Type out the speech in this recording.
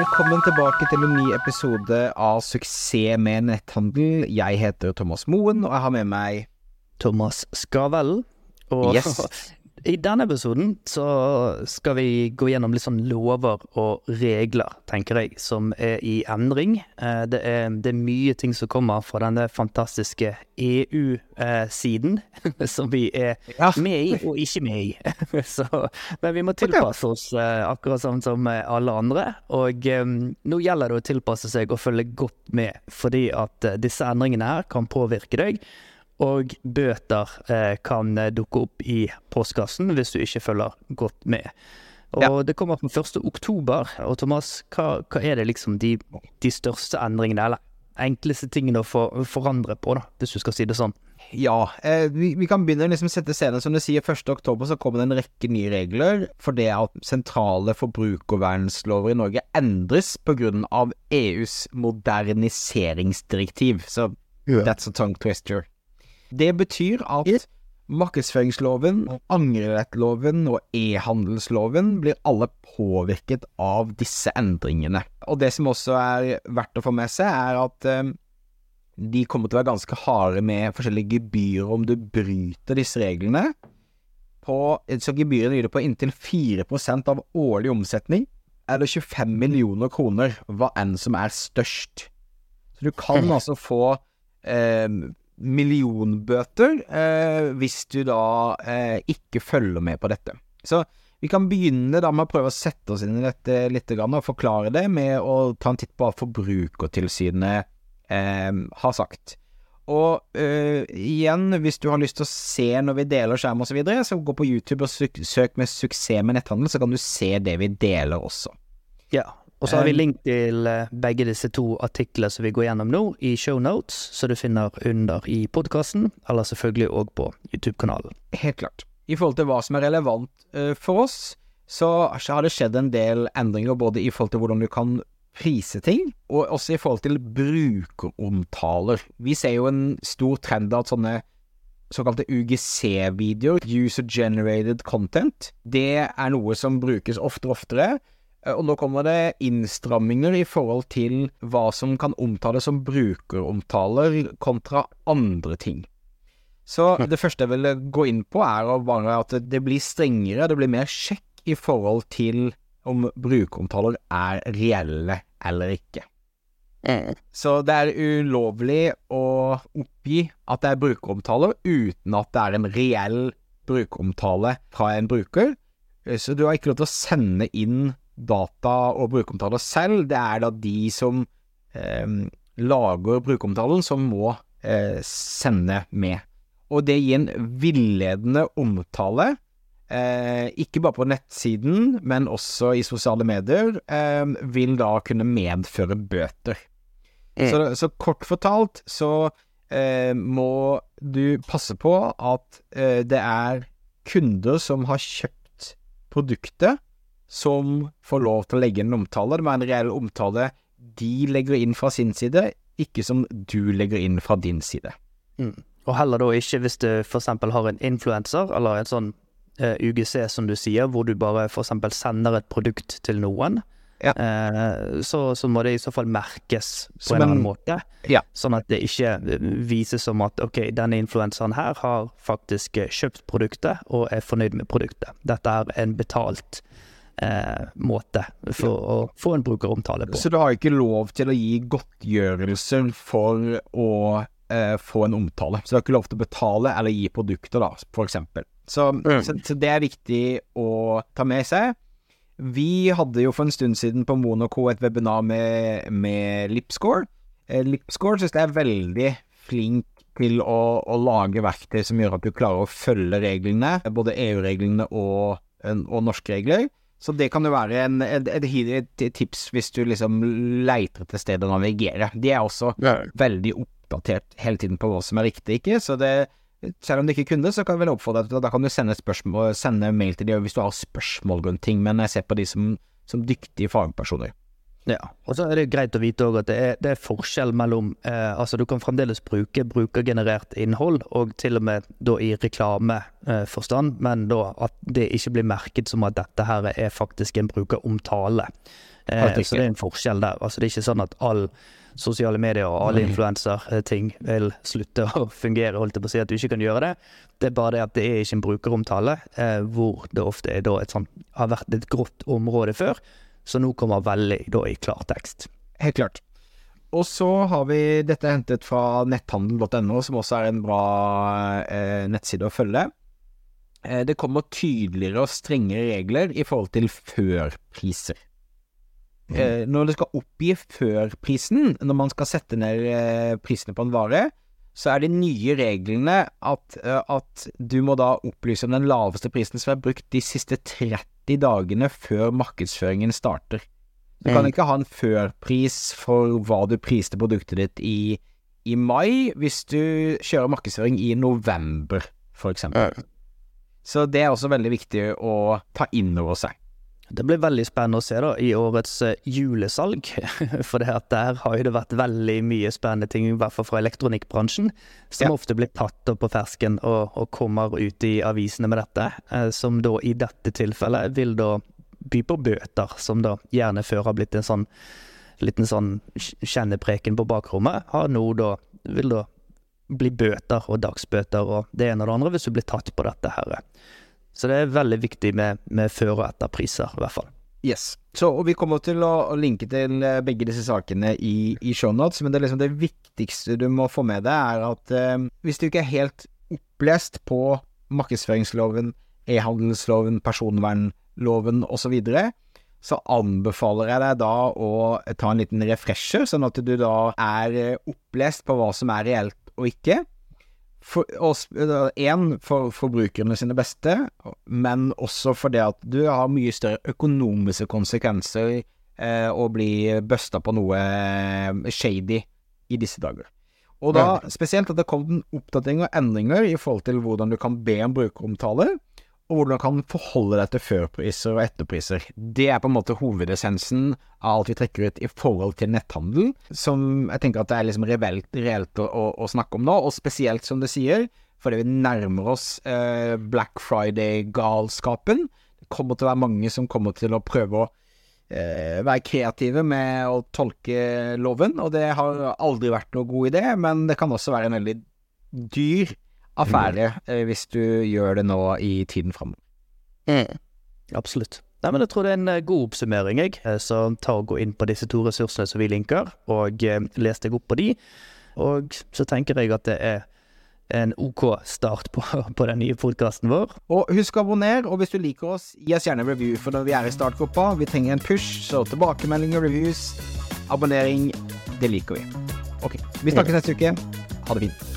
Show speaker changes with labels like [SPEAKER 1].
[SPEAKER 1] Velkommen tilbake til en ny episode av Suksess med netthandel. Jeg heter Thomas Moen, og jeg har med meg
[SPEAKER 2] Thomas Skavellen. Og
[SPEAKER 1] Yes.
[SPEAKER 2] i denne episoden så skal vi gå gjennom litt sånn lover og regler, tenker jeg, som er i endring. Eh, Det er, det er mye ting som kommer fra denne fantastiske EU-siden, som vi er med i og ikke med i. Så, men vi må tilpasse oss eh, akkurat sånn som alle andre. Og eh, nå gjelder det å tilpasse seg og følge godt med, fordi at eh, disse endringene her kan påvirke deg. Og bøter eh, kan eh, dukke opp i postkassen hvis du ikke følger godt med. Og det kommer den 1. oktober. Og Thomas, hva, hva er det liksom de, de største endringene, eller enkleste tingene å for, forandre på, da, hvis du skal si det sånn?
[SPEAKER 1] Ja, eh, vi, vi kan begynne å liksom sette scenen. Som du sier, 1. oktober så kommer det en rekke nye regler for det at sentrale forbrukervernslover i Norge endres pga. EUs moderniseringsdirektiv. Så that's a tongue twister. Det betyr at markedsføringsloven, angrerettloven og e-handelsloven blir alle påvirket av disse endringene. Og det som også er verdt å få med seg, er at eh, de kommer til å være ganske harde med forskjellige gebyrer om du bryter disse reglene. På, så gebyrene lyder på inntil 4% av årlig omsetning, eller 25 millioner kroner, hva enn som er størst. Så du kan altså få eh, millionbøter eh, hvis du da eh, ikke følger med på dette. Så vi kan begynne da med å prøve å sette oss inn i dette litt og forklare det med å ta en titt på hva Forbrukertilsynet eh, har sagt. Og eh, igjen, hvis du har lyst til å se når vi deler skjerm osv., så, videre, så gå på YouTube og søk, med 'suksess med netthandel', så kan du se det vi deler også.
[SPEAKER 2] Ja. Og så har vi
[SPEAKER 1] Um,
[SPEAKER 2] link til eh, begge disse to artiklene som vi går gjennom nå, i shownotes, så du finner under i podkasten, eller selvfølgelig òg på YouTube-kanalen.
[SPEAKER 1] Helt klart. I forhold til hva som er relevant eh, for oss, så har det skjedd en del endringer både i forhold til hvordan du kan prise ting, og også i forhold til brukeromtaler. Vi ser jo en stor trend av at sånne såkalte UGC-videoer, user generated content, det er noe som brukes oftere og oftere. Eh, Og nå kommer det innstramminger i forhold til hva som kan omtales som brukeromtaler kontra andre ting. Så det første jeg vil gå inn på, er å bare at det blir strengere, det blir mer sjekk i forhold til om brukeromtaler er reelle eller ikke. Så det er ulovlig å oppgi at det er brukeromtaler uten at det er en reell brukeromtale fra en bruker. Så du har ikke lov til å sende inn data og brukeromtaler selv. Det er da de som eh, lager brukeromtalen, som må eh, sende med. Og det gir en villedende omtale, eh, ikke bare på nettsiden, men også i sosiale medier, eh, vil da kunne medføre bøter. Så, så kort fortalt så eh, må du passe på at eh, det er kunder som har kjøpt produktet, som får lov til å legge inn en omtale. Det må være en reell omtale de legger inn fra sin side, ikke som du legger inn fra din side.
[SPEAKER 2] Mm. Og heller da ikke hvis du eksempel har en influenser, eller en sånn eh, UGC som du sier, hvor du bare eksempel sender et produkt til noen.
[SPEAKER 1] Ja.
[SPEAKER 2] Eh, så, så må det i så fall merkes på
[SPEAKER 1] Som
[SPEAKER 2] en eller annen måte.
[SPEAKER 1] Ja.
[SPEAKER 2] Sånn at det ikke eh, vises som at ok, denne influenseren her har faktisk eh, kjøpt produktet og er fornøyd med produktet. Dette er en betalt eh, måte for å få en brukeromtale på.
[SPEAKER 1] Så du har ikke lov til å gi godtgjørelser for å eh, få en omtale. Så du har ikke lov til å betale eller gi produkter, da, for eksempel. Så, så, så det er viktig å ta med seg. Vi hadde jo for en stund siden på Monaco et webinar med, med Lipscore. Eh, Lipscore synes jeg er veldig flink til å, å lage verktøy som gjør at du klarer å følge reglene, både EU-reglene og, og norske regler. Så det kan jo være en, et, et, tips hvis du liksom leiter etter sted å navigere. De er også veldig oppdatert hele tiden på hva som er riktig, ikke? Så det, selv om du ikke kunne, så kan jeg vel oppfordre deg til da kan du sende, spørsmål, sende mail til dem hvis du har spørsmål rundt ting, men jeg ser på de som, som dyktige fagpersoner.
[SPEAKER 2] Ja, og så er det greit å vite at det er, det er forskjell mellom eh, Altså, du kan fremdeles bruke brukergenerert innhold, og til og med da i reklameforstand, eh, men da at det ikke blir merket som at dette her er faktisk en brukeromtale. Eh, så det er en forskjell der. Altså, det er ikke sånn at all sosiale medier og alle influenserting vil slutte å fungere, holdt jeg på å si at du ikke kan gjøre det. Det er bare det at det er ikke en brukeromtale, eh, hvor det ofte er da et sånt, har vært et grått område før. Så nå kommer veldig da i klartekst.
[SPEAKER 1] Helt klart. Og så har vi dette hentet fra netthandel.no, som også er en bra eh, nettside å følge. Eh, det kommer tydeligere og strengere regler i forhold til førpriser. Mm. Eh, når det skal oppgi førprisen, når man skal sette ned eh, prisene på en vare, så er de nye reglene at, eh, at du må da opplyse om den laveste prisen som er brukt de siste 30 dagene før markedsføringen starter. Du kan mm. ikke ha en førpris for hva du priste produktet ditt i, i mai, hvis du kjører markedsføring i november, for eksempel. Så det er også veldig viktig å ta inn over seg.
[SPEAKER 2] Det blir veldig spennende å se da i årets uh, julesalg. For der har jo det vært veldig mye spennende ting, i hvert fall fra elektronikkbransjen, som ja. ofte blir tatt opp på fersken og, og, kommer ut i avisene med dette. Uh, som da i dette tilfellet vil da by på bøter, som da gjerne før har blitt en sånn liten sånn kjennepreken på bakrommet, har nå da vil da bli bøter og dagsbøter og det ene og det andre hvis du blir tatt på dette her. Så det er veldig viktig med, med før- og etterpriser, i hvert fall.
[SPEAKER 1] Yes. Så, og vi kommer til å, linke til eh, begge disse sakene i, i shownotes, men det, liksom det, viktigste du må få med deg, er at eh, hvis du ikke er helt opplest på markedsføringsloven, e-handelsloven, personvernloven osv., så, videre, så anbefaler jeg deg da å ta en liten refresher, sånn at du da er eh, opplest på hva som er reelt og ikke for, en, for forbrukerne sine beste, men også fordi at du har mye større økonomiske konsekvenser eh, å bli busta på noe eh, shady i disse dager. Og da spesielt at det kom en oppdatering og endringer i forhold til hvordan du kan be om brukeromtale, og hvordan du kan forholde deg til førpriser og etterpriser. Det er på en måte hovedessensen av alt vi trekker ut i forhold til netthandel, som jeg tenker at det er liksom reelt, reelt å, å, snakke om nå, og spesielt som det sier, fordi vi nærmer oss eh, Black Friday-galskapen. Det kommer til å være mange som kommer til å prøve å eh, være kreative med å tolke loven, og det har aldri vært noe god idé, men det kan også være en veldig dyr affære mm. hvis du gjør det nå i tiden framover.
[SPEAKER 2] Mm. Absolutt. Nei, men Jeg tror det er en eh, god oppsummering. jeg. Eh, så ta og Gå inn på disse to ressursene som vi linker, og eh, les deg opp på de. Og så tenker jeg at det er en OK start på, på den nye podkasten vår.
[SPEAKER 1] Og husk å abonnere, og hvis du liker oss, gi oss gjerne review, for når vi er i startgruppa, vi trenger en push, så tilbakemelding og reviews, abonnering, det liker vi. Ok, vi snakkes neste uke. Ha det fint.